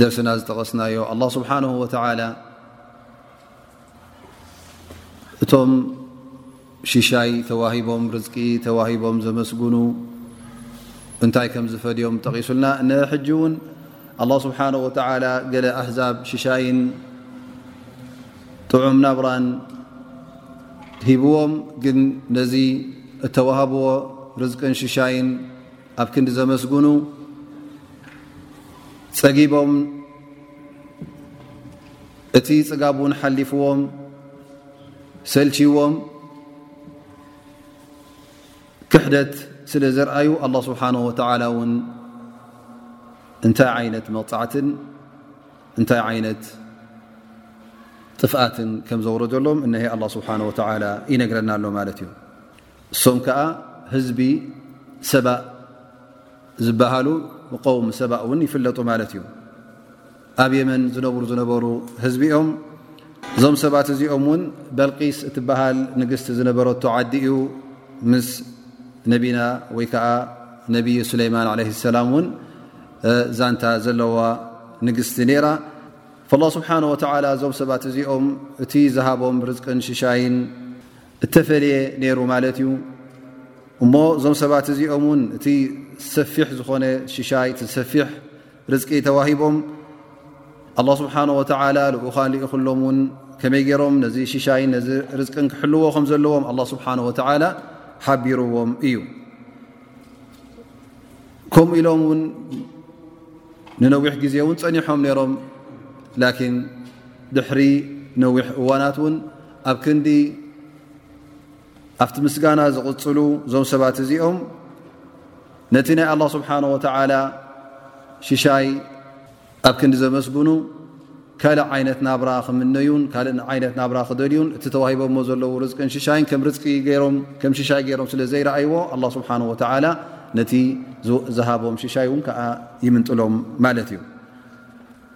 ደርሲና ዝጠቐስናዮ ኣላ ስብሓን ወተላ እቶም ሽሻይ ተዋሂቦም ርዝቂ ተዋሂቦም ዘመስግኑ እንታይ ከም ዝፈድዮም ጠቒሱልና ንሕጂ እውን ኣላ ስብሓን ወተላ ገለ ኣህዛብ ሽሻይን ጥዑም ናብራን ሂብዎም ግን ነዚ እተዋህብዎ ርዝቅን ሽሻይን ኣብ ክንዲ ዘመስግኑ ጸጊቦም እቲ ጽጋብ እውን ሓሊፍዎም ሰልችዎም ክሕደት ስለ ዘርኣዩ ኣላ ስብሓን ወተላ እውን እንታይ ዓይነት መቕፃዕትን እንታይ ዓይነት ጥፍኣትን ከም ዘውረደሎም እነሀ ኣላ ስብሓን ወተላ ይነግረና ኣሎ ማለት እዩ እሶም ከኣ ህዝቢ ሰባእ ዝበሃሉ ብቆውም ሰባእ እውን ይፍለጡ ማለት እዩ ኣብ የመን ዝነብሩ ዝነበሩ ህዝቢ ኦም እዞም ሰባት እዚኦም እውን በልቂስ እትበሃል ንግስቲ ዝነበረቶ ዓዲ እዩ ምስ ነቢና ወይ ከዓ ነብይ ሱለይማን ለ ሰላም እውን ዛንታ ዘለዋ ንግስቲ ነይራ ላ ስብሓን ወተላ እዞም ሰባት እዚኦም እቲ ዝሃቦም ርዝቅን ሽሻይን እተፈልየ ነይሩ ማለት እዩ እሞ እዞም ሰባት እዚኦም ውን እቲ ሰፊሕ ዝኾነ ሽሻይ ሰፊሕ ርዝቂ ተዋሂቦም ኣላ ስብሓን ወተላ ልኡኻን ልኢኹሎም ውን ከመይ ገይሮም ነዚ ሽሻይ ነዚ ርዝቅን ክሕልዎ ከም ዘለዎም ኣላ ስብሓን ወተላ ሓቢርዎም እዩ ከምኡ ኢሎም ውን ንነዊሕ ግዜ እውን ፀኒሖም ነይሮም ላኪን ድሕሪ ነዊሕ እዋናት እውን ኣብ ክንዲ ኣብቲ ምስጋና ዝቕፅሉ እዞም ሰባት እዚኦም ነቲ ናይ ኣላ ስብሓን ወተዓላ ሽሻይ ኣብ ክንዲ ዘመስግኑ ካልእ ዓይነት ናብራ ክምነዩን ካልእ ዓይነት ናብራ ክደልዩን እቲ ተዋሂቦሞ ዘለዉ ርዝቅን ሽሻይን ከም ርዝቂ ገይሮም ከም ሽሻይ ገይሮም ስለ ዘይረኣይዎ ኣላ ስብሓን ወተዓላ ነቲ ዝሃቦም ሽሻይ እውን ከዓ ይምንጥሎም ማለት እዩ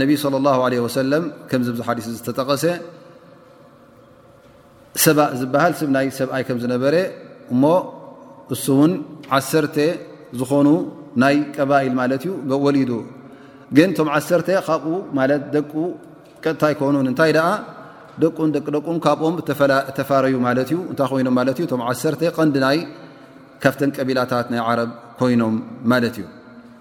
ነቢ ص ه ሰለ ከምዚ ዚ ሓዲስ ዝተጠቐሰ ሰባ ዝበሃል ስብ ናይ ሰብኣይ ከም ዝነበረ እሞ እሱ እውን ዓሰርተ ዝኾኑ ናይ ቀባይል ማለት እዩ ወሊዱ ግን እቶም ዓሰርተ ካብኡ ማለት ደቁ ቀጥታ ኣይኮኑን እንታይ ደኣ ደቁን ደቂ ደቁን ካብኦም ተፈላለዩ ማለት እዩ እንታይ ኮይኖም ማለት እዩ እቶም ዓሰርተ ቀንዲ ናይ ካብተን ቀቢላታት ናይ ዓረብ ኮይኖም ማለት እዩ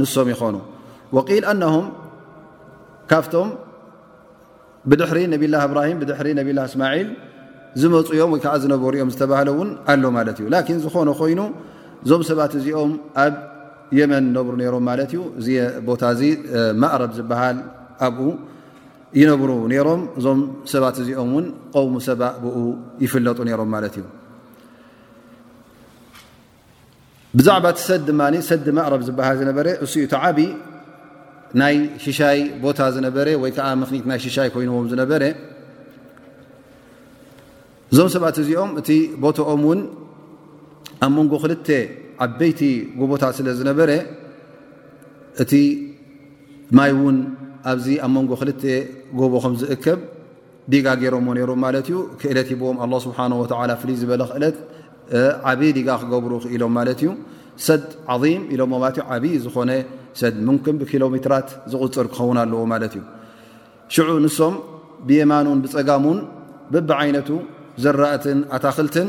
ንሶም ይኾኑ ወቂል ኣነም ካብቶም ብድሕሪ ነብላ እብራሂም ብድሕሪ ነብላ እስማዒል ዝመፁ እዮም ወይከዓ ዝነበሩ እዮም ዝተባህለ እውን ኣሎ ማለት እዩ ላኪን ዝኾነ ኮይኑ እዞም ሰባት እዚኦም ኣብ የመን ነብሩ ነይሮም ማለት እዩ እዚ ቦታ እዚ ማእረብ ዝበሃል ኣብኡ ይነብሩ ነይሮም እዞም ሰባት እዚኦም እውን ቀውሙ ሰባእ ብኡ ይፍለጡ ነይሮም ማለት እዩ ብዛዕባ እቲ ሰድ ድማ ሰዲ መእረብ ዝበሃል ዝነበረ እሱ ዩ ተዓቢ ናይ ሽሻይ ቦታ ዝነበረ ወይ ከዓ ምኽኒት ናይ ሽሻይ ኮይንዎም ዝነበረ እዞም ሰባት እዚኦም እቲ ቦታኦም እውን ኣብ መንጎ ክልተ ዓበይቲ ጎቦታት ስለ ዝነበረ እቲ ማይ እውን ኣብዚ ኣብ መንጎ ክልተ ጎቦ ከም ዝእከብ ዲጋ ገሮሞ ነሮም ማለት እዩ ክእለት ሂብዎም ኣላ ስብሓን ወላ ፍልይ ዝበለ ክእለት ዓብዪ ዲጋ ክገብሩ ክኢሎም ማለት እዩ ሰድ ዓም ኢሎሞ ማለት ዩ ዓብዪ ዝኾነ ሰድ ምክም ብኪሎ ሜትራት ዝቁፅር ክኸውን ኣለዎ ማለት እዩ ሽዑ ንሶም ብየማኑን ብፀጋሙን ብብዓይነቱ ዘራእትን ኣታክልትን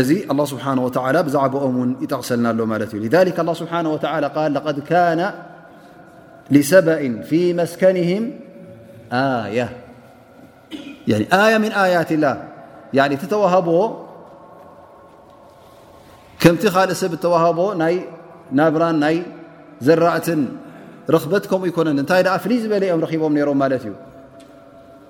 እዚ ኣላ ስብሓን ወተላ ብዛዕባኦም እውን ይጠቕሰልና ኣሎ ማለት እዩ ሊክ ኣላ ስብሓን ወተላ ል ለቐድ ካነ ሊሰበእን ፊ መስከንህም ኣያ ኣያ ምን ኣያት ላ እቲ ተዋህቦዎ ከምቲ ካልእ ሰብ እተዋህቦ ናይ ናብራን ናይ ዘራእትን ርኽበት ከምኡ ይኮነን እንታይ ደኣ ፍልይ ዝበለ እዮም ረኺቦም ነይሮም ማለት እዩ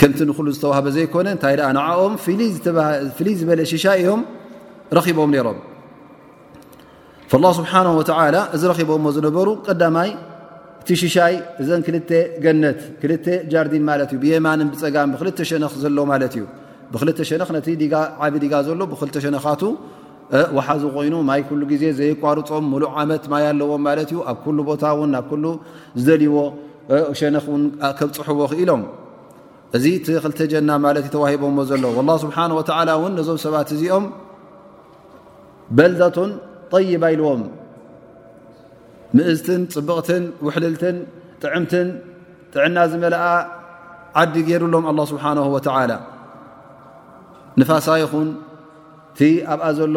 ከምቲ ንሉ ዝተዋህበ ዘይኮነ እታይ ንኦም ፍልይ ዝበለ ሽሻ እዮም ረኺቦም ነሮም ላ ስብሓን ወላ እዚ ረኺቦዎ ዝነበሩ ቀዳማይ እቲ ሽሻይ እዘን ክል ገነት ክል ጃርዲን ማለት እዩ ብየማንን ብፀጋም ብክል ሸነኽ ዘሎ ማለት እዩ ብክል ሸነኽ ነቲ ዓብ ዲጋ ዘሎ ብክል ሸነኻቱ ወሓዚ ኮይኑ ማይ ኩሉ ግዜ ዘይቋርፆም ሙሉእ ዓመት ማይ ኣለዎም ማለት እዩ ኣብ ኩሉ ቦታ ን ናብ ኩሉ ዝደልዎ ሸነኽ ውን ከብፅሕዎ ክኢሎም እዚ እቲ ክልተ ጀና ማለት ዩ ተዋሂቦዎ ዘሎ ላ ስብሓን ወተላ እውን ነዞም ሰባት እዚኦም በልዳቱን ጠይባ ኢልዎም ምእዝትን ፅብቕትን ውሕልልትን ጥዕምትን ጥዕና ዝመልኣ ዓዲ ገይሩሎም ኣላ ስብሓን ወተላ ንፋሳ ይኹን እቲ ኣብኣ ዘሎ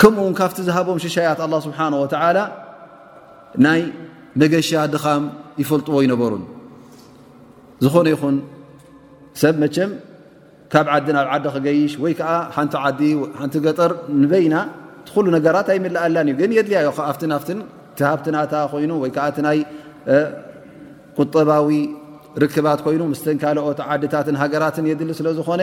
ከምኡ ውን ካብቲ ዝሃቦም ሽሻያት ኣላ ስብሓን ወተዓላ ናይ መገሻ ድኻም ይፈልጥዎ ይነበሩን ዝኾነ ይኹን ሰብ መቸም ካብ ዓዲ ናብ ዓዲ ክገይሽ ወይ ከዓ ሓንቲ ዓዲ ሓንቲ ገጠር ንበይና እቲ ኩሉ ነገራት ኣይምልኣላን እዩ ግን የድልያ ዮ ከኣብቲ ናፍትን ሃብቲ ናታ ኮይኑ ወይ ከዓቲ ናይ ቁጠባዊ ርክባት ኮይኑ ምስተን ካልኦት ዓድታትን ሃገራትን የድሊ ስለ ዝኾነ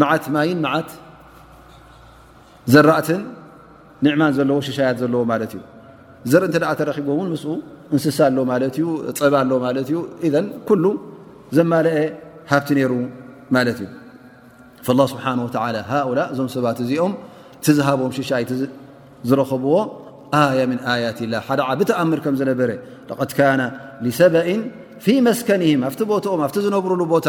መዓት ማይን መዓት ዘራእትን ኒዕማን ዘለዎ ሽሻያት ዘለዎ ማለት እዩ ዘር እተ ተረኪቦ ውን ምስ እንስሳ ኣሎ ማለት እዩ ፀባ ኣሎ ማለት እዩ ኩሉ ዘማለአ ሃብቲ ነይሩ ማለት እዩ ላ ስብሓ ወላ ሃላ እዞም ሰባት እዚኦም ትዝሃቦም ሽሻይ ዝረከብዎ ኣያ ምን ኣያት ላ ሓደ ዓብ ተኣምር ከም ዝነበረ ቐድ ካነ ሰበእን ፊ መስከኒህም ኣብቲ ቦትኦም ኣብቲ ዝነብርሉ ቦታ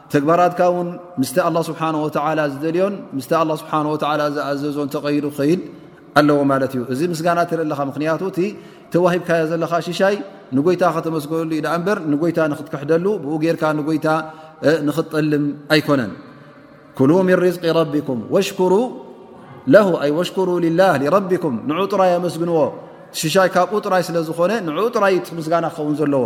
ተግባራትካ ውን ምስቲ ኣላ ስብሓን ወተላ ዝደልዮን ምስ ኣላ ስብሓን ወላ ዝኣዘዞ ተቐይዱ ክኸይድ ኣለዎ ማለት እዩ እዚ ምስጋና ትርኢ ኣለኻ ምክንያቱ እቲ ተዋሂብካዮ ዘለካ ሽሻይ ንጎይታ ከተመስገሉ ዩ ዳኣ እምበር ንጎይታ ንክትክሕደሉ ብኡ ጌርካ ንጎይታ ንክትጠልም ኣይኮነን ኩሉ ምን ርዝቂ ረቢኩም ወሽኩሩ ለ ኣይ ወሽኩሩ ልላ ረቢኩም ንዑ ጥራይ ኣመስግንዎ ሽሻይ ካብኡ ጥራይ ስለዝኾነ ንዑ ጥራይ ምስጋና ክኸውን ዘለዎ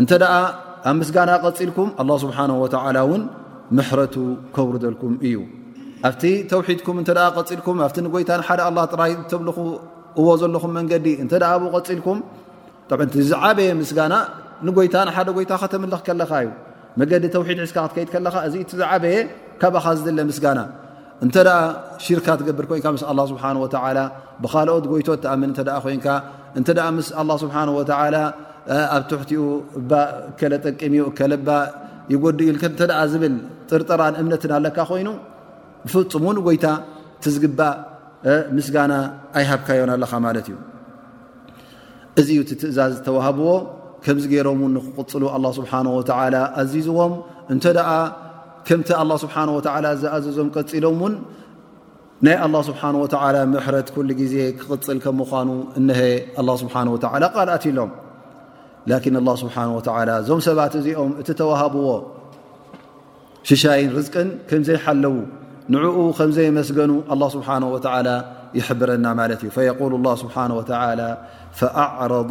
እንተ ደኣ ኣብ ምስጋና ቀጺልኩም ኣላ ስብሓን ወተዓላ እውን ምሕረቱ ከውርደልኩም እዩ ኣብቲ ተውሒድኩም እንተ ቀፂልኩም ኣብቲ ንጎይታን ሓደ ኣላ ጥራይ ተምልኹ እዎ ዘለኹም መንገዲ እንተ ኣብ ቀፂልኩም ጠዕንቲ ዝዓበየ ምስጋና ንጎይታ ንሓደ ጎይታ ከተምልኽ ከለኻ እዩ መገዲ ተውሒድ ሒዝካ ክትከይድ ከለኻ እዚ እቲ ዝዓበየ ካባኻ ዝድለ ምስጋና እንተ ሽርካ ትገብር ኮንካ ምስ ኣላ ስብሓ ወላ ብካልኦት ጎይቶት ትኣምን እተ ኮንካ እንተ ምስ ኣላ ስብሓ ወላ ኣብ ትሕቲኡ እባ እከለ ጠቅም ዩ እከለባ ይጎዲ ዩ እተ ዝብል ጥርጠራን እምነትን ኣለካ ኮይኑ ብፍፁም ን ጎይታ ትዝግባእ ምስጋና ኣይሃብካዮን ኣለካ ማለት እዩ እዚ ዩ ቲ ትእዛዝ ዝተዋህብዎ ከምዚ ገይሮም ን ንክቕፅሉ ኣላ ስብሓ ወላ ኣዚዝዎም እተ ከምቲ ኣላህ ስብሓን ወተዓላ ዝኣዘዞም ቀፂሎም እውን ናይ ኣላህ ስብሓን ወተዓላ ምሕረት ኩሉ ግዜ ክቕፅል ከም ምዃኑ እነሀ ኣላ ስብሓን ወተዓላ ቃል ኣትሎም ላኪን ኣላ ስብሓን ወተዓላ እዞም ሰባት እዚኦም እቲ ተዋሃብዎ ሽሻይን ርዝቅን ከምዘይሓለዉ ንዕኡ ከምዘይመስገኑ ኣላ ስብሓን ወተዓላ ይሕብረና ማለት እዩ ፈየቁል ላ ስብሓን ወተዓላ ፈኣዕረቡ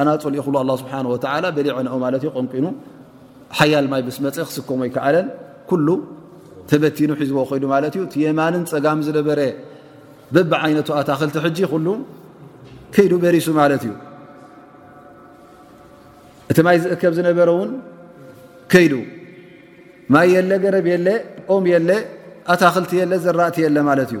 ኣናጹ ልኢኹሉ ኣላ ስብሓን ወተላ በሊዐንኦ ማለት እዩ ቆንቂኑ ሓያል ማይ ምስ መፀ ክስከሞ ኣይከኣለን ኩሉ ተበቲኑ ሒዝዎ ኮይዱ ማለት እዩ እቲ የማንን ፀጋም ዝነበረ በቢ ዓይነቱ ኣታክልቲ ሕጂ ኩሉ ከይዱ በሪሱ ማለት እዩ እቲ ማይ ዝእከብ ዝነበረ እውን ከይዱ ማይ የለ ገረብ የለ ኦም የለ ኣታክልቲ የለ ዘራእቲ የለ ማለት እዩ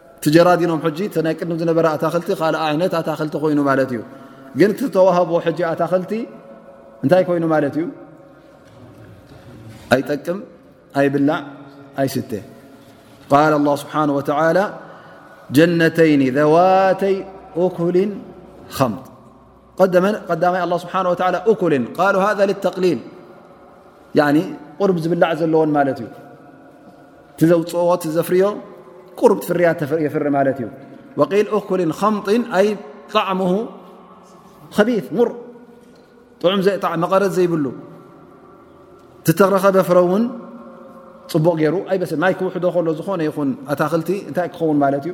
ትጀራዲኖም ሕጂ እቲ ናይ ቅድም ዝነበረ ኣታክልቲ ካልእ ዓይነት ኣታክልቲ ኮይኑ ማለት እዩ ግን እቲ ተዋህቦ ሕጂ ኣታክልቲ እንታይ ኮይኑ ማለት እዩ ኣይጠቅም ኣይብላዕ ኣይስተ ቃል ላ ስብሓን ወተላ ጀነተይኒ ዘዋተይ ኦኩልን ከምር ቀዳማይ ኣላ ስብሓን ወላ እኩልን ቃሉ ሃ ልተቅሊል ቁርብ ዝብላዕ ዘለዎን ማለት እዩ እቲ ዘውፅኦ ቲ ዘፍርዮ ቁርብ ፍርያ የፍሪ ማለት እዩ ወል እኩልን ከምጢን ኣይ ጣዕሙ ከቢ ሙር ጥዑም መቐረት ዘይብሉ ትተረኸበ ፍረ እውን ፅቡቕ ገይሩ ኣይበስል ማይ ክውሕዶ ከሎ ዝኾነ ይኹን ኣታክልቲ እንታይ ክኸውን ማለት እዩ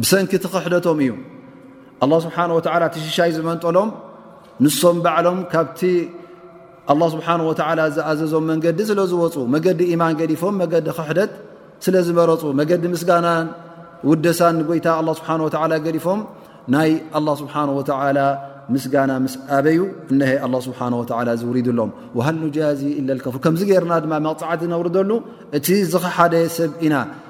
ብሰንኪ እቲ ክሕደቶም እዩ ኣላ ስብሓን ወተላ እቲ ሽሻይ ዝመንጠሎም ንሶም ባዕሎም ካብቲ ኣላ ስብሓን ወተላ ዝኣዘዞም መንገዲ ስለ ዝወፁ መገዲ ኢማን ገዲፎም መገዲ ክሕደት ስለ ዝመረፁ መገዲ ምስጋናን ውደሳን ንጎይታ ኣላ ስብሓን ወተላ ገዲፎም ናይ ኣላ ስብሓን ወተላ ምስጋና ምስ ኣበዩ እነሀ ኣላ ስብሓን ወተላ ዝውሪድሎም ውሃል ኑጃዚ ኢለልከፉ ከምዚ ገይርና ድማ መቕፃዕቲ ነውርደሉ እቲ ዝኸሓደ ሰብ ኢና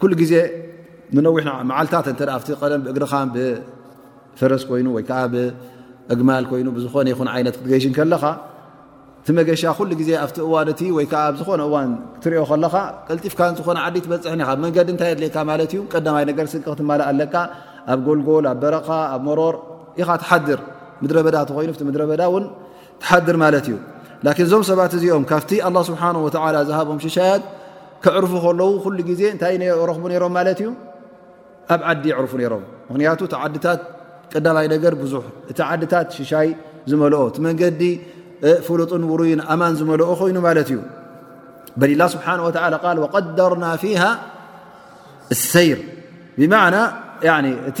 ኩሉ ግዜ ንነዊሕ መዓልታት እተ ኣብቲ ቀደም ብእግርኻ ብፈረስ ኮይኑ ወይከዓ ብእግማል ኮይኑ ብዝኾነ ይኹን ዓይነት ክትገይሽ ከለኻ እቲ መገሻ ኩሉ ግዜ ኣብቲ እዋን እቲ ወይዓ ኣብ ዝኾነ እዋን ክትሪኦ ከለኻ ቀልጢፍካ ዝኾነ ዓዲ ትበፅሕኒ ካብ መንገዲ እንታይ የድልካ ማለት እዩ ቀዳማይ ነገር ስንቂ ክትማልእ ኣለካ ኣብ ጎልጎል ኣብ በረኻ ኣብ መሮር ኢኻ ትሓድር ምድረ በዳ እተኮይኑ ቲ ምድረ በዳ እውን ትሓድር ማለት እዩ ላኪን እዞም ሰባት እዚኦም ካብቲ ኣላ ስብሓን ወተላ ዝሃቦም ሽሻያት ክዕርፉ ከለዉ ኩሉ ግዜ እንታይ ረኽቡ ነይሮም ማለት እዩ ኣብ ዓዲ የዕርፉ ነይሮም ምክንያቱ እቲ ዓድታት ቀዳማይ ነገር ብዙሕ እቲ ዓድታት ሽሻይ ዝመልኦ እቲ መንገዲ ፍሉጥን ውሩይን ኣማን ዝመልኦ ኮይኑ ማለት እዩ በላ ስብሓን ወላ ቃል ወቀደርና ፊሃ ሰይር ብማዕና እቲ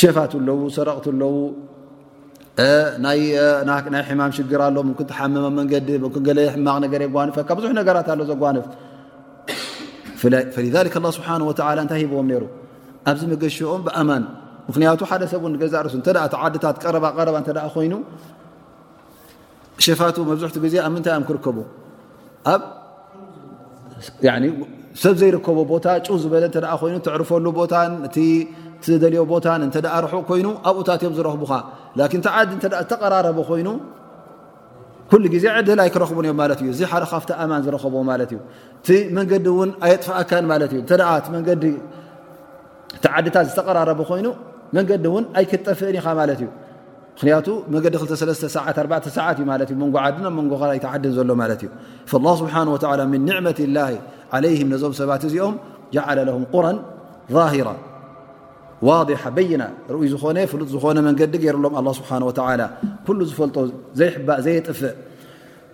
ሸፋቱ ኣለዉ ሰረቕቲ ኣለዉ ናይ ሕማም ሽግር ኣሎ ክትሓምም መንገዲ ክገለ ሕማቕ ነገር የጓንፈካ ብዙሕ ነገራት ኣሎ ዘጓንፍ ስብሓ እንታይ ሂብዎም ሩ ኣብዚ መገሽኦም ብኣማን ምክንያቱ ሓደ ሰብ ገዛእ ርእሱ ተ ዓድታት ቀረባ ቀረባ እተ ኮይኑ ሸፋቱ መብዝሕቲ ግዜ ኣብ ምንታይ እዮም ክርከቡ ኣብ ሰብ ዘይርከቦ ቦታ ጩ ዝበለ እተ ኮይኑ ትዕርፈሉ ቦታን እቲ ትደልዮ ቦታን እተ ርሑቕ ኮይኑ ኣብኡታት እዮም ዝረኽቡኻ ላን ተዓዲ እተ ተቀራረበ ኮይኑ ኩሉ ግዜ ዕድል ኣይክረኽቡን እዮም ማለት እዩ እዚ ሓደ ካብቲ ኣማን ዝረኸቦ ማለት እዩ እቲ መንገዲ እውን ኣየጥፍኣካን ማለት እዩ እተ መንገዲ ተዓድታት ዝተቀራረበ ኮይኑ መንገዲ እውን ኣይክጠፍእን ኢኻ ማለት እዩ ምክንያቱ መገዲ ክሰለስተ ሰዓት ኣርባተ ሰዓት እዩ ማለት እዩ መንጎ ዓድን ኣብ መንጎ ካይቲ ዓድን ዘሎ ማለት እዩ ላ ስብሓን ወላ ምን ኒዕመት ላ ዓለይህም ነዞም ሰባት እዚኦም ጀዓለ ለሁም ቁረን ዛሂራ ዋድሓ በይና ርኡይ ዝኾነ ፍሉጥ ዝኾነ መንገዲ ገይሩሎም ኣላ ስብሓን ወተዓላ ኩሉ ዝፈልጦ ዘይሕባእ ዘየጥፍእ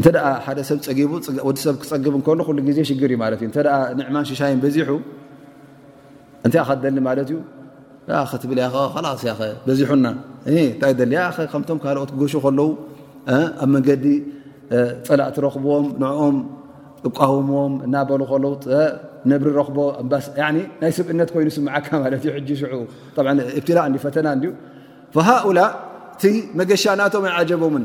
እተ ሓደ ሰብ ፀጊቡ ወዲሰብ ክፀግብ እከሎ ኩሉ ግዜ ሽግር እዩ ማለት እዩ እተ ንዕማን ሽሻይን በዚሑ እንታይ ከደሊ ማለት እዩ ክትብል በዚሑና ታይ ደሊ ከምቶም ካልኦት ክገሹ ከለዉ ኣብ መንገዲ ፀላእ ትረኽብዎም ንኦም እቃውምዎም እናበሉ ከለዉ ነብሪ ረኽቦ ናይ ስብእነት ኮይኑ ስምዓካ ማለት እዩ ሕ ሽዑ እብትላእ ፈተና ሃኡላ እቲ መገሻ ናቶም ኣይዓጀቦምን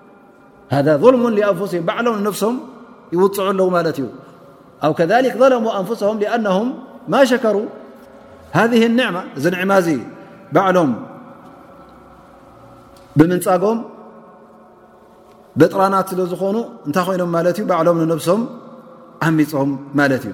ሃذ ظልሙ ኣንፍሲም ባዕሎም ነፍሶም ይውፅዑ ኣለዉ ማለት እዩ ኣብ ከ ዘለሙ ኣንፍሶም ኣነም ማ ሸከሩ ሃذ ኒዕማ እዚ ኒዕማ እዚ ባዕሎም ብምንፃጎም በጥራናት ስለ ዝኾኑ እንታይ ኮይኖም ማለት እዩ ባዕሎም ንነፍሶም ዓሚፆም ማለት እዩ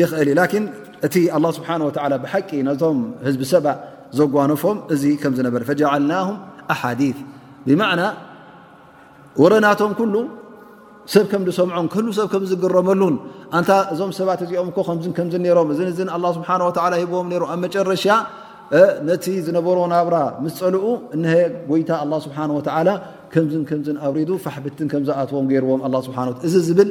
ይኽእል እዩ ላኪን እቲ ኣላ ስብሓን ወተላ ብሓቂ ነቶም ህዝቢ ሰባ ዘጓነፎም እዚ ከም ዝነበረ ፈጀዓልናሁም ኣሓዲ ብማዕና ወረናቶም ኩሉ ሰብ ከም ዝሰምዖም ክህሉ ሰብ ከም ዝግረመሉን ኣንታ እዞም ሰባት እዚኦም እኮ ከምዝን ከምዝ ነሮም እን እን ኣላ ስብሓን ወተላ ሂብዎም ነሩ ኣብ መጨረሻ ነቲ ዝነበሮ ናብራ ምስ ፀልኡ እነሀ ጎይታ ኣላ ስብሓን ወተዓላ ከምዝን ከምዝን ኣብሪዱ ፋሕብትን ከም ዝኣትዎም ገይርዎም ኣላ ስብሓን እዚ ዝብል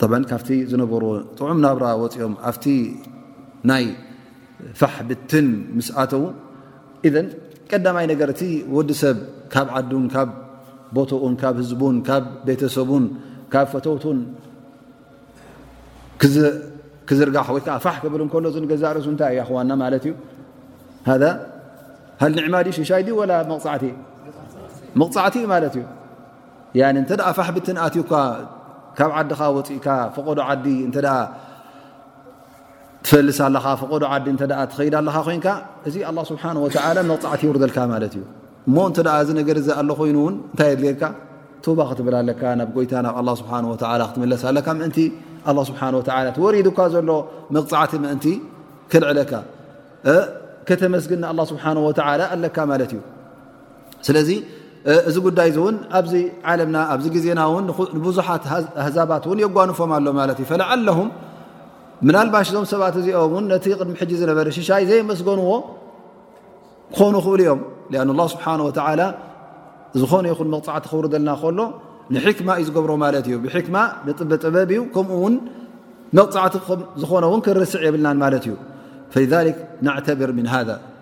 ጠበ ካብቲ ዝነበርዎ ጥዑም ናብራ ወፅኦም ኣብቲ ናይ ፋሕ ብትን ምስ ኣተዉ እዘን ቀዳማይ ነገር እቲ ወዲ ሰብ ካብ ዓዱን ካብ ቦትኡን ካብ ህዝቡን ካብ ቤተሰቡን ካብ ፈተውቱን ክዝርጋሕ ወይ ከዓ ፋሕ ክብል እከሎ ዝገዛእ ርእሱ እንታይ እያ ክዋና ማለት እዩ ሃ ሃልኒዕማ ዲ ሽሻይ ዲ ወላ መቕፃዕቲ መቕፃዕቲ ማለት እዩ ያኒ እንተ ፋሕ ብትን ኣትዩካ ካብ ዓድኻ ወፅእካ ፈቐዶ ዓዲ እተ ትፈልስ ኣለኻ ፈቐዶ ዓዲ እተ ትኸይድ ኣለኻ ኮይንካ እዚ ኣላ ስብሓን ወተላ መቕፃዕቲ ይውርደልካ ማለት እዩ እሞ እንተ እዚ ነገር እዚ ኣሎ ኮይኑ እውን እንታይ የድልየካ ቶባ ክትብል ኣለካ ናብ ጎይታ ናብ ኣላ ስብሓን ወተላ ክትምለስ ኣለካ ምእንቲ ኣላ ስብሓን ወተላ ትወሪዱካ ዘሎ መቕፃዕቲ ምእንቲ ክልዕለካ ከተመስግን ንኣላ ስብሓን ወተላ ኣለካ ማለት እዩ ስለዚ እዚ ጉዳይ ውን ኣብዚ ዓለምና ኣብዚ ግዜና ውን ንብዙሓት ኣህዛባት ን የጓንፎም ኣሎ ማለት እዩ ፈለዓለሁም ምናልባሽ እዞም ሰባት እዚኦም ን ነቲ ቅድሚ ሕጂ ዝነበረ ሽሻይ ዘየመስገንዎ ክኾኑ ክእሉ እዮም ኣን ላ ስብሓን ወተላ ዝኾነ ይኹን መቕፃዕቲ ክውርደልና ከሎ ንሕክማ እዩ ዝገብሮ ማለት እዩ ብሕክማ ንጥበ ጥበብ እዩ ከምኡውን መቕፃዕቲ ዝኾነ ውን ክርስዕ የብልናን ማለት እዩ ናዕተብር ምን ሃ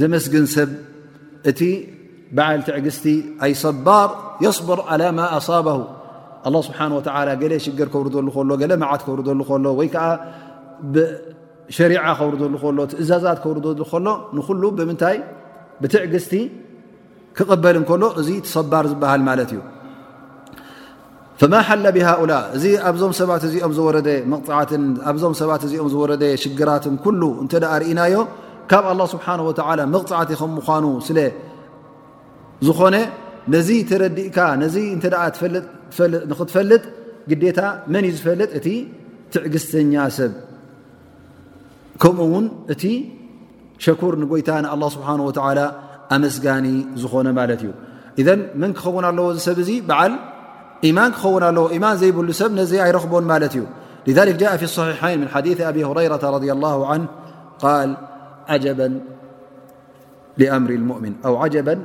ዘመስግን ሰብ እቲ በዓል ትዕግስቲ ኣይ ሰባር የስብር ዓላ ማ ኣሳበሁ ኣላ ስብሓን ወተላ ገለ ሽግር ከውርደሉ ከሎ ገለ መዓት ከውርደሉ ከሎ ወይ ከዓ ብሸሪዓ ከውርደሉ ከሎ ትእዛዛት ከውርደሉ ከሎ ንኩሉ ብምንታይ ብትዕግስቲ ክቕበል እንከሎ እዚ ትሰባር ዝበሃል ማለት እዩ ፈማ ሓለ ብሃኡላ እዚ ኣብዞም ሰባት እዚኦም ዝወረደ መቕፅዓትን ኣብዞም ሰባት እዚኦም ዝወረደ ሽግራትን ኩሉ እንተ ርእናዮ ካብ ኣላ ስብሓን ወተላ መቕፃዕቲ ከም ምኳኑ ስለ ዝኾነ ነዚ ተረዲእካ ነዚ እተ ንክትፈልጥ ግዴታ መን እዩ ዝፈልጥ እቲ ትዕግስተኛ ሰብ ከምኡ ውን እቲ شكور يتان الله سبحانه وتعالى أمسجن زخون مالتي إذن من ك خون الو سبي بعل إيمان ون ل إيمان زيبلسب نزي ربون مالتي لذلك جاء في الصحيحين من حديث أبي هريرة رضى الله عنه قال أو عجبا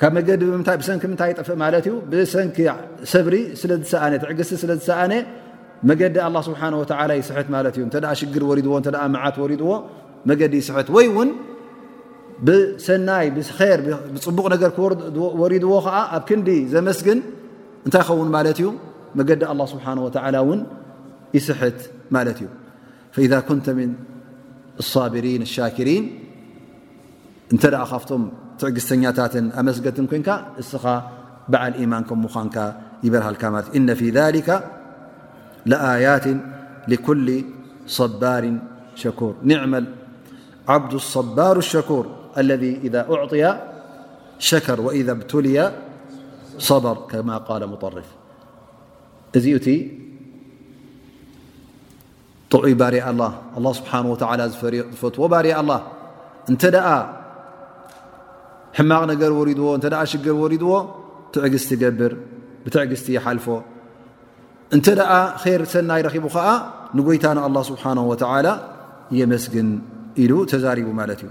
ካብ መገዲ ብምታይ ብሰንኪ ምንታይ ይጠፍእ ማለት እዩ ብሰንኪ ሰብሪ ስለ ዝሰኣነ ትዕግስቲ ስለ ዝሰኣነ መገዲ ኣላ ስብሓን ወተላ ይስሕት ማለት እዩ እንተ ሽግር ወሪድዎ እተ መዓት ወሪድዎ መገዲ ይስሕት ወይ እውን ብሰናይ ብር ብፅቡቕ ነገር ክወሪድዎ ከዓ ኣብ ክንዲ ዘመስግን እንታይ ይኸውን ማለት እዩ መገዲ ኣላ ስብሓን ወተላ እውን ይስሕት ማለት እዩ ፈኢዛ ኩንተ ምን ኣሳብሪን ሻኪሪን انتلى أخفتم تعزتناتات أمسقة كنكاسخى بع الإيمانكمخانك بره الكم إن في ذلك لآيات لكل صبار شكور نعمل عبد الصبار الشكور الذي إذا أعطي شكر وإذا ابتلي صبر كما قال مطرف ጥዑይ ባርያ ኣላህ ኣላ ስብሓን ወተዓላ ዝፈርዮ ዝፈትዎ ባርያ ኣላህ እንተ ደኣ ሕማቕ ነገር ወሪድዎ እንተ ደኣ ሽግር ወሪድዎ ትዕግስቲ ገብር ብትዕግስቲ ይሓልፎ እንተ ደኣ ኼር ሰናይ ረኺቡ ኸዓ ንጐይታ ንኣላ ስብሓን ወተዓላ የመስግን ኢሉ ተዛሪቡ ማለት እዩ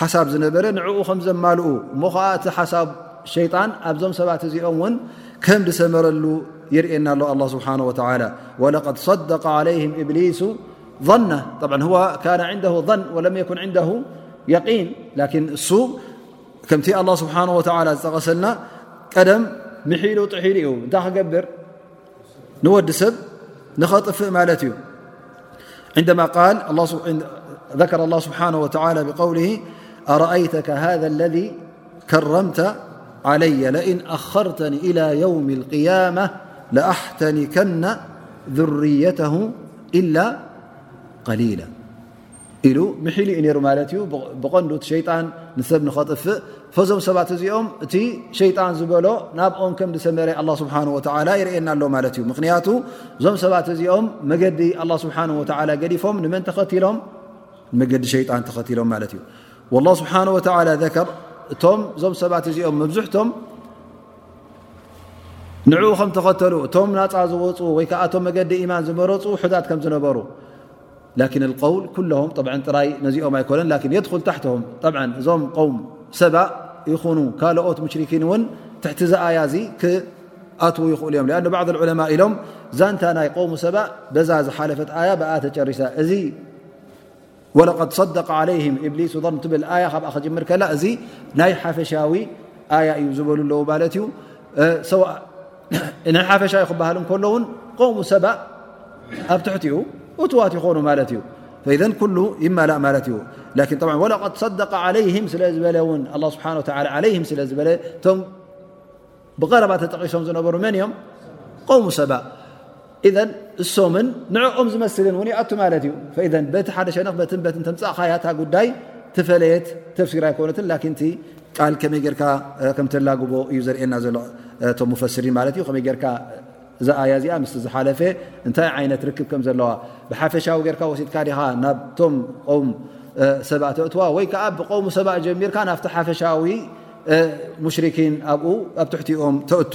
ሓሳብ ዝነበረ ንዕኡ ከም ዘማልኡ እሞ ከዓ እቲ ሓሳብ ሸይጣን ኣብዞም ሰባት እዚኦም እውን ከም ዝሰመረሉ የርእየና ኣሎ ኣላ ስብሓን ወተላ ወለቀድ ሰደቀ ዓለይህም እብሊሱ ظና ብ ካነ ዕንደ ظን ወለም የኩን ዕንደ የቂን ላኪን እሱ ከምቲ ኣላ ስብሓን ወተላ ዝጠቐሰልና ቀደም ምሒሉ ጥሒሉ እዩ እንታይ ክገብር ንወዲ ሰብ ንኸጥፍእ ማለት እዩ عندما قال ذكر الله سبحانه وتعالى بقوله أرأيتك هذا الذي كرمت علي لئن أخرتني إلى يوم القيامة لأحتنكن ذريته إلا قليلا ኢሉ ምሒሉ እዩ ነሩ ማለት እዩ ብቐንዱ እቲ ሸይጣን ንሰብ ንኸጥፍእ ፈዞም ሰባት እዚኦም እቲ ሸይጣን ዝበሎ ናብኦም ከም ዝሰመረ ኣላ ስብሓን ወተላ ይርእየና ኣሎ ማለት እዩ ምኽንያቱ እዞም ሰባት እዚኦም መገዲ ኣላ ስብሓን ወተላ ገዲፎም ንመን ተኸቲሎም ንመገዲ ሸይጣን ተኸቲሎም ማለት እዩ ወላ ስብሓን ወተላ ዘከር እቶም እዞም ሰባት እዚኦም መብዝሕቶም ንዕኡ ከም ተኸተሉ እቶም ናፃ ዝወፁ ወይ ከዓ እቶም መገዲ ኢማን ዝመረፁ ውሑዳት ከም ዝነበሩ ላኪን ኣልቀውል ኩሎም ብ ጥራይ ነዚኦም ኣይኮነን ላን የድኹል ታሕትም ብ እዞም ም ሰባ ይኹኑ ካልኦት ሙሽርኪን እውን ትሕቲ ዝኣያ እዙ ክኣትዉ ይኽእሉ እዮም ኣ ባዕ ዑለማ ኢሎም ዛንታ ናይ ቆሙ ሰባ በዛ ዝሓለፈት ኣያ ብኣ ተጨሪሳ እዚ ወለቐድ ሰደቃ ዓለይህም እብሊሱ ን ትብል ኣያ ካብ ክጅምር ከላ እዚ ናይ ሓፈሻዊ ኣያ እዩ ዝበሉ ኣለዉ ማለት እዩ ናይ ሓፈሻ ዩ ክበሃል እንከሎ ውን ቆሙ ሰባ ኣብ ትሕቲኡ እትዋት ይኾኑ ማለት እዩ ኢዘ ኩሉ ይመላእ ማለት እዩ ወለቀድ ሰደቃ ዓለይህም ስለ ዝበለ ውን ኣ ስብሓ ለይም ስለ ዝበለ እቶም ብቐረባ ተጠቒሶም ዝነበሩ መን እዮም ቆሙ ሰባ ኢዘን እሶምን ንዕኦም ዝመስልን እውን ይኣቱ ማለት እዩ ኢዘ በቲ ሓደ ሸነኽ በትን በትን ተምፃእኻያ እታ ጉዳይ ተፈለየት ተፍሲር ኣይኮነትን ላኪንቲ ቃል ከመይ ጌርካ ከምተላግቦ እዩ ዘርእየና ዘሎ እቶም ሙፈስሪን ማለት እዩ ከመይ ጌርካ እዛ ኣያ እዚኣ ምስ ዝሓለፈ እንታይ ዓይነት ርክብ ከም ዘለዋ ብሓፈሻዊ ጌርካ ወሲድካ ዲኻ ናብቶም ቆውም ሰባእ ተእትዋ ወይ ከዓ ብቆውም ሰባእ ጀሚርካ ናብቲ ሓፈሻዊ ሙሽሪኪን ኣብኡ ኣብ ትሕቲኦም ተእቱ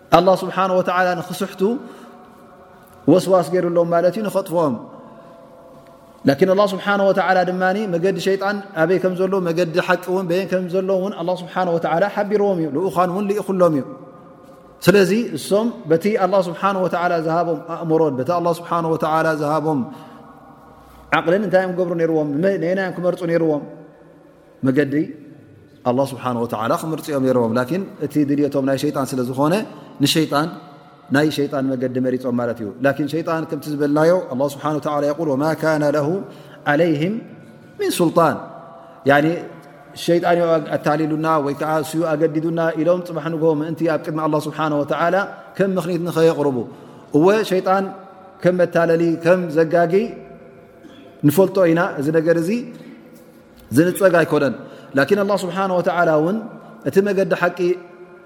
ኣላ ስብሓን ወተላ ንክስሕቱ ወስዋስ ገይሩሎም ማለት እዩ ንኸጥፍኦም ላኪን ኣላ ስብሓን ወተላ ድማ መገዲ ሸይጣን ኣበይ ከም ዘሎ መገዲ ሓቂ እውን በየን ከም ዘሎ እውን ኣላ ስብሓን ወተላ ሓቢርዎም እዩ ልኡዃን እውን ልኢኹሎም እዩ ስለዚ እሶም በቲ ኣላ ስብሓን ወተላ ዝሃቦም ኣእምሮን በቲ ኣላ ስብሓን ወተላ ዝሃቦም ዓቕልን እንታይ እዮም ገብሩ ነይርዎም ነናዮም ክመርፁ ነይርዎም መገዲ ኣላህ ስብሓን ወተዓላ ክምርፅኦም ነይሮዎም ላኪን እቲ ድልቶም ናይ ሸይጣን ስለ ዝኾነ ንሸይጣን ናይ ሸይጣን መገዲ መሪፆም ማለት እዩ ላኪን ሸይጣን ከምቲ ዝበልናዮ ኣላ ስብሓን ወተዓላ የቁል ወማ ካነ ለሁ ዓለይህም ምን ሱልጣን ያኒ ሸይጣን ዮ ኣታሊሉና ወይ ከዓ ስዩ ኣገዲዱና ኢሎም ፅባሕ ንግሆ ምእንቲ ኣብ ቅድሚ ኣላ ስብሓን ወተዓላ ከም ምኽኒት ንኸየቕርቡ እወ ሸይጣን ከም መታለሊ ከም ዘጋጊ ንፈልጦ ኢና እዚ ነገር እዚ ዝንፀግ ኣይኮነን ላኪን ኣላ ስብሓን ወተላ እውን እቲ መገዲ ሓቂ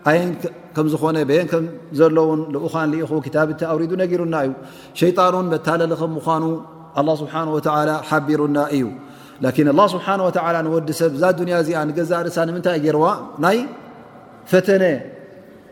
ኣየን ከም ዝኾነ በየን ከም ዘለውን ልኡኻን ልኢኹ ክታብቲ ኣውሪዱ ነጊሩና እዩ ሸይጣን እውን መታለሊ ከም ምኳኑ ኣላ ስብሓን ወተላ ሓቢሩና እዩ ላኪን ኣላ ስብሓን ወተላ ንወዲ ሰብ እዛ ዱንያ እዚኣ ንገዛእ ርእሳ ንምንታይ ገይርዋ ናይ ፈተነ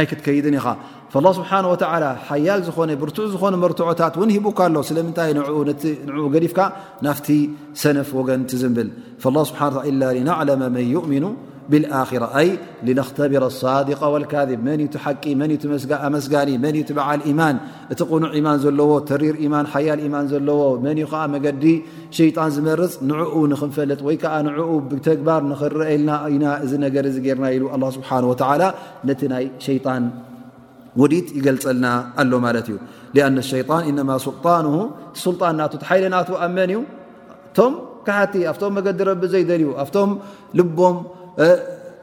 ኣይክትከይድን ኢኻ ላ ስብሓን ወተላ ሓያል ዝኾነ ብርቱዕ ዝኾነ መርትዖታት እውን ሂቡካ ኣሎ ስለምንታይ ንኡ ገዲፍካ ናፍቲ ሰነፍ ወገን ትዝምብል ላ ስብሓ ኢላ ናዕለመ መን ዩእምኑ ብልኣራ ኣይ ልነክተቢረ ሳድቃ ወልካብ መን ዩ ትሓቂ መን ዩ ትኣመስጋኒ መን ዩ ትበዓል ኢማን እቲ ቕኑዕ ኢማን ዘለዎ ተሪር ኢማን ሓያል ኢማን ዘለዎ መን ዩ ከዓ መገዲ ሸይጣን ዝመርፅ ንዕኡ ንክንፈልጥ ወይ ከዓ ንኡ ብተግባር ንክረአየልና ኢና እዚ ነገር እዚ ገርና ኢሉ ስብሓ ወላ ነቲ ናይ ሸይጣን ውዲት ይገልፀልና ኣሎ ማለት እዩ ሊኣነ ሸይጣን እነማ ስልጣን ስልጣን ናቱ ሓይሊ ናቱ ኣብ መን እዩ እቶም ካሓቲ ኣብቶም መገዲ ረቢ ዘይደልዩ ኣብቶም ልቦም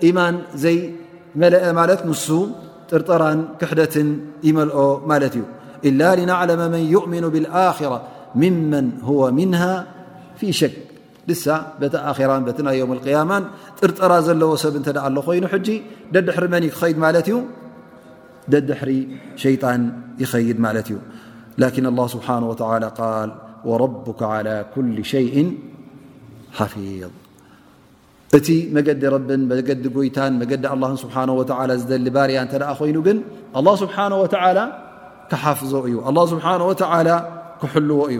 ኢማን ዘይመለአ ማለት ንሱ ጥርጠራን ክሕደትን ይመልኦ ማለት እዩ ኢላ ናዕለመ መን ይእምኑ ብልኣራ ምመን ወ ምንሃ ፊ ሸክ ንሳ በቲ ኣራን በቲ ናይ ዮም ቅያማን ጥርጠራ ዘለዎ ሰብ እተ ኣሎ ኮይኑ ሕጂ ደድሕሪ መን ዩ ክኸይድ ማለት እዩ ደድሕሪ ሸይጣን ይኸይድ ማለት እዩ ላኪን ላ ስብሓን ወተላ ቃል ወረቡካ ዓላ ኩል ሸይእን ሓፊظ እቲ መገዲ ረብን መገዲ ጎይታን መገዲ ኣላ ስብሓን ወላ ዝደሊ ባርያ እተ ኮይኑ ግን ኣላ ስብሓን ወተላ ክሓፍዞ እዩ ኣላ ስብሓን ወተላ ክሕልዎ እዩ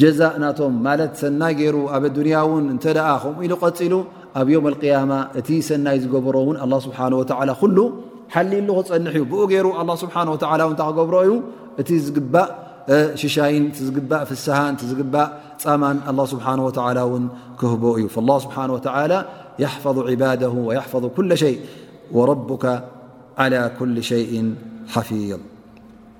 ጀዛእ ናቶም ማለት ሰናይ ገይሩ ኣብ ኣዱንያ ውን እንተ ከምኡ ኢሉ ቀፂሉ ኣብ ዮም ኣልቅያማ እቲ ሰናይ ዝገበሮ እውን ኣላ ስብሓን ወተዓላ ኩሉ ሓሊሉ ክፀንሕ እዩ ብኡ ገይሩ ኣላ ስብሓን ወተላ ው እንታይ ክገብሮ እዩ እቲ ዝግባእ ሽሻይን ዝግባእ ፍስሃን ዝግባእ ፃማን ኣላ ስብሓን ወተላ እውን ክህቦ እዩ ላ ስብሓን ወተላ የሕፈظ ዕባደ ወየሕፈظ ኩለ ሸይ ወረቡካ ዓላ ኩል ሸይን ሓፊظ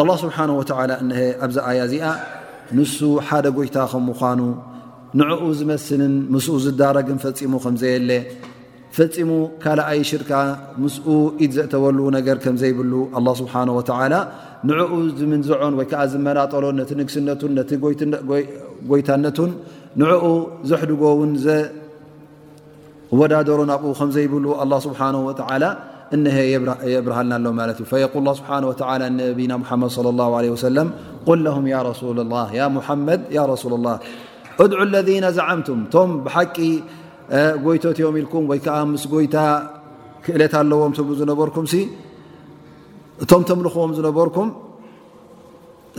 ኣላህ ስብሓን ወተዓላ እነሀ ኣብዚ ኣያ እዚኣ ንሱ ሓደ ጎይታ ከም ምዃኑ ንዕኡ ዝመስልን ምስኡ ዝዳረግን ፈፂሙ ከም ዘየለ ፈፂሙ ካልኣይ ሽርካ ምስኡ ኢድ ዘእተወሉ ነገር ከም ዘይብሉ ኣላ ስብሓን ወተዓላ ንዕኡ ዝምንዝዖን ወይ ከዓ ዝመናጠሎን ነቲ ንግስነቱን ነቲ ጎይታነቱን ንዕኡ ዘሕድጎ እውን ክወዳደሩ ናብኡ ከም ዘይብሉ ኣላ ስብሓን ወተዓላ እነሀ የብርሃልና ኣሎ ማለት እዩ ፈየቁል ላ ስብሓን ወተላ ነቢና ሙሓመድ ለ ላ ለ ወሰለም ቁል ለሁም ያ ረሱ ላ ያ ሙሓመድ ያ ረሱሉ ላ እድዑ ለذነ ዝዓምቱም እቶም ብሓቂ ጎይቶት እዮም ኢልኩም ወይ ከዓ ምስ ጎይታ ክእለት ኣለዎም ትብሉ ዝነበርኩም ሲ እቶም ተምልኽዎም ዝነበርኩም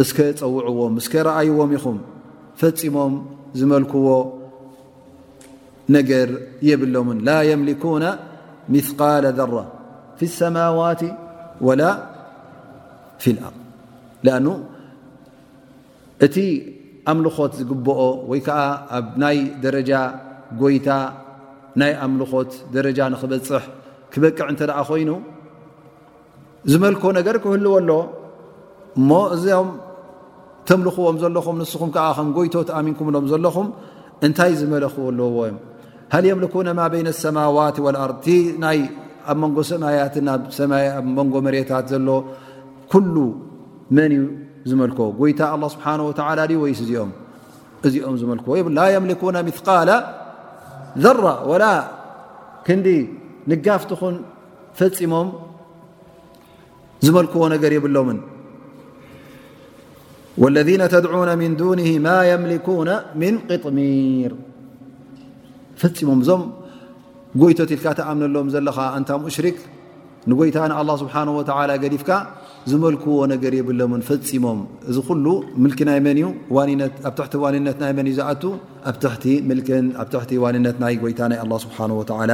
እስከ ፀውዕዎም እስከ ረኣይዎም ኢኹም ፈፂሞም ዝመልክዎ ነገር የብሎምን ላ የምልኩና ምثቃለ ዘራ ፊ ሰማዋት ወላ ፊ ኣር ኣኑ እቲ ኣምልኾት ዝግብኦ ወይ ከዓ ኣብ ናይ ደረጃ ጎይታ ናይ ኣምልኾት ደረጃ ንክበፅሕ ክበቅዕ እንተ ኮይኑ ዝመልኮ ነገር ክህልዎ ኣሎ እሞ እዚኦም ተምልኽዎም ዘለኹም ንስኹም ከዓ ከም ጎይቶ ትኣሚንኩምሎም ዘለኹም እንታይ ዝመለኹ ኣለዎ ዮም ሃል የምልኩነ ማ በይነ ሰማዋት ወኣርድ ቲ ናይ ኣብ መንጎ ሰማያት ናብ ሰማይ ኣብ መንጎ መሬታት ዘሎ ኩሉ መን እዩ ዝመልኮ ጎይታ ኣላ ስብሓን ወተላ ዩ ወይስ እዚኦም እዚኦም ዝመልክዎ ብ ላ የምልኩነ ምቃላ ዘራ ወላ ክንዲ ንጋፍትኹን ፈፂሞም ዝመልክዎ ነገር የብሎምን ወለذነ ተድዑነ ምን ዱን ማ የምልኩነ ምን ቅጥሚር ፈፂሞም እዞም ጎይቶት ኢልካ ተኣምነሎም ዘለኻ ኣንታ ሙሽሪክ ንጎይታ ንኣ ስብሓ ወላ ገዲፍካ ዝመልክዎ ነገር የብሎምን ፈፂሞም እዚ ኩሉ ምልኪ ናይ መን እዩ ኣብ ትሕቲ ዋንነት ናይ መን እዩ ዝኣ ኣብ ትሕቲ ምልክን ኣብ ትሕቲ ዋንነት ናይ ጎይታ ናይ ስብሓ ወላ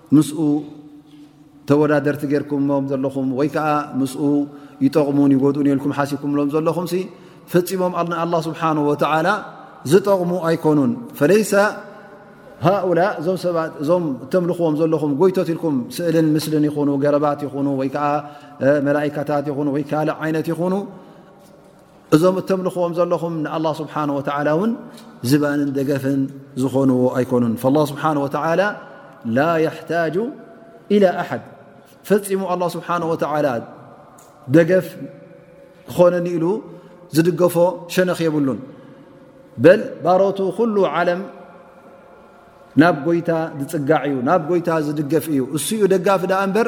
ምስኡ ተወዳደርቲ ጌርኩምም ዘለኹም ወይ ከዓ ምስኡ ይጠቕሙን ይጎድኡን የልኩም ሓሲብኩምሎም ዘለኹም ፈፂሞም ንኣላ ስብሓን ወተላ ዝጠቕሙ ኣይኮኑን ፈለይሰ ሃኡላ እዞም ሰባት እዞም እተምልኽዎም ዘለኹም ጎይቶት ኢልኩም ስእልን ምስልን ይኹኑ ገረባት ይኹኑ ወይከዓ መላእካታት ይኹኑ ወይ ካልእ ዓይነት ይኹኑ እዞም እተምልኽዎም ዘለኹም ንኣላ ስብሓን ወተዓላ እውን ዝባንን ደገፍን ዝኾንዎ ኣይኮኑን ላ ስብሓን ወተላ ላ የሕታጁ ኢላ ኣሓድ ፈፂሙ ኣላ ስብሓን ወተዓላ ደገፍ ክኾነኒ ኢሉ ዝድገፎ ሸነኽ የብሉን በል ባሮቱ ኩሉ ዓለም ናብ ጎይታ ዝፅጋዕ እዩ ናብ ጎይታ ዝድገፍ እዩ እሱኡ ደጋፊ ድኣ እምበር